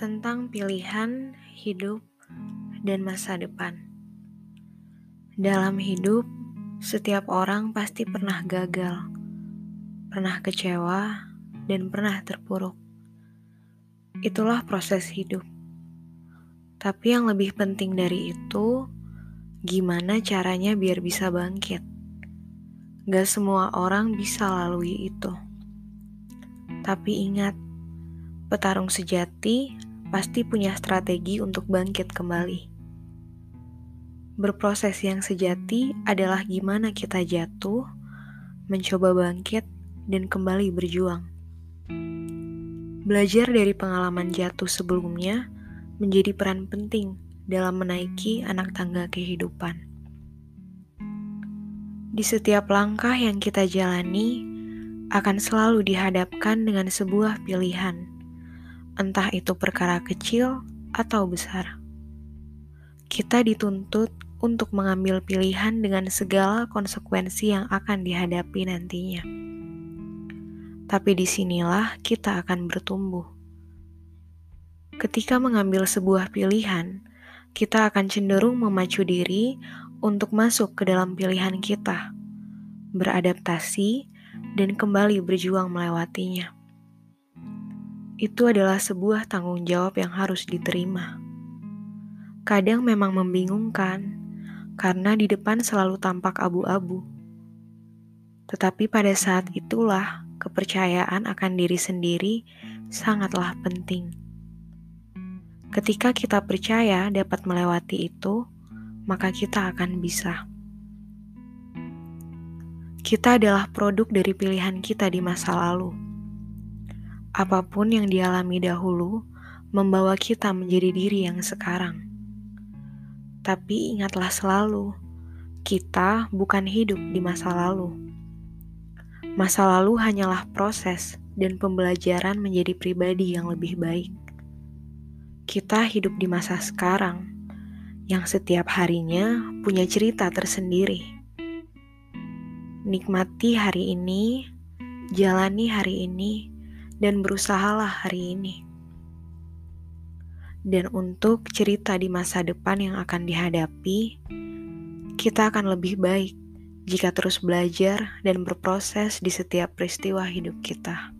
tentang pilihan hidup dan masa depan. Dalam hidup, setiap orang pasti pernah gagal, pernah kecewa, dan pernah terpuruk. Itulah proses hidup. Tapi yang lebih penting dari itu, gimana caranya biar bisa bangkit. Gak semua orang bisa lalui itu. Tapi ingat, petarung sejati pasti punya strategi untuk bangkit kembali. Berproses yang sejati adalah gimana kita jatuh, mencoba bangkit, dan kembali berjuang. Belajar dari pengalaman jatuh sebelumnya menjadi peran penting dalam menaiki anak tangga kehidupan. Di setiap langkah yang kita jalani, akan selalu dihadapkan dengan sebuah pilihan entah itu perkara kecil atau besar. Kita dituntut untuk mengambil pilihan dengan segala konsekuensi yang akan dihadapi nantinya. Tapi di sinilah kita akan bertumbuh. Ketika mengambil sebuah pilihan, kita akan cenderung memacu diri untuk masuk ke dalam pilihan kita, beradaptasi, dan kembali berjuang melewatinya itu adalah sebuah tanggung jawab yang harus diterima. Kadang memang membingungkan, karena di depan selalu tampak abu-abu. Tetapi pada saat itulah kepercayaan akan diri sendiri sangatlah penting. Ketika kita percaya dapat melewati itu, maka kita akan bisa. Kita adalah produk dari pilihan kita di masa lalu Apa pun yang dialami dahulu membawa kita menjadi diri yang sekarang. Tapi ingatlah selalu, kita bukan hidup di masa lalu. Masa lalu hanyalah proses dan pembelajaran menjadi pribadi yang lebih baik. Kita hidup di masa sekarang, yang setiap harinya punya cerita tersendiri. Nikmati hari ini, jalani hari ini, dan berusahalah hari ini. Dan untuk cerita di masa depan yang akan dihadapi, kita akan lebih baik jika terus belajar dan berproses di setiap peristiwa hidup kita.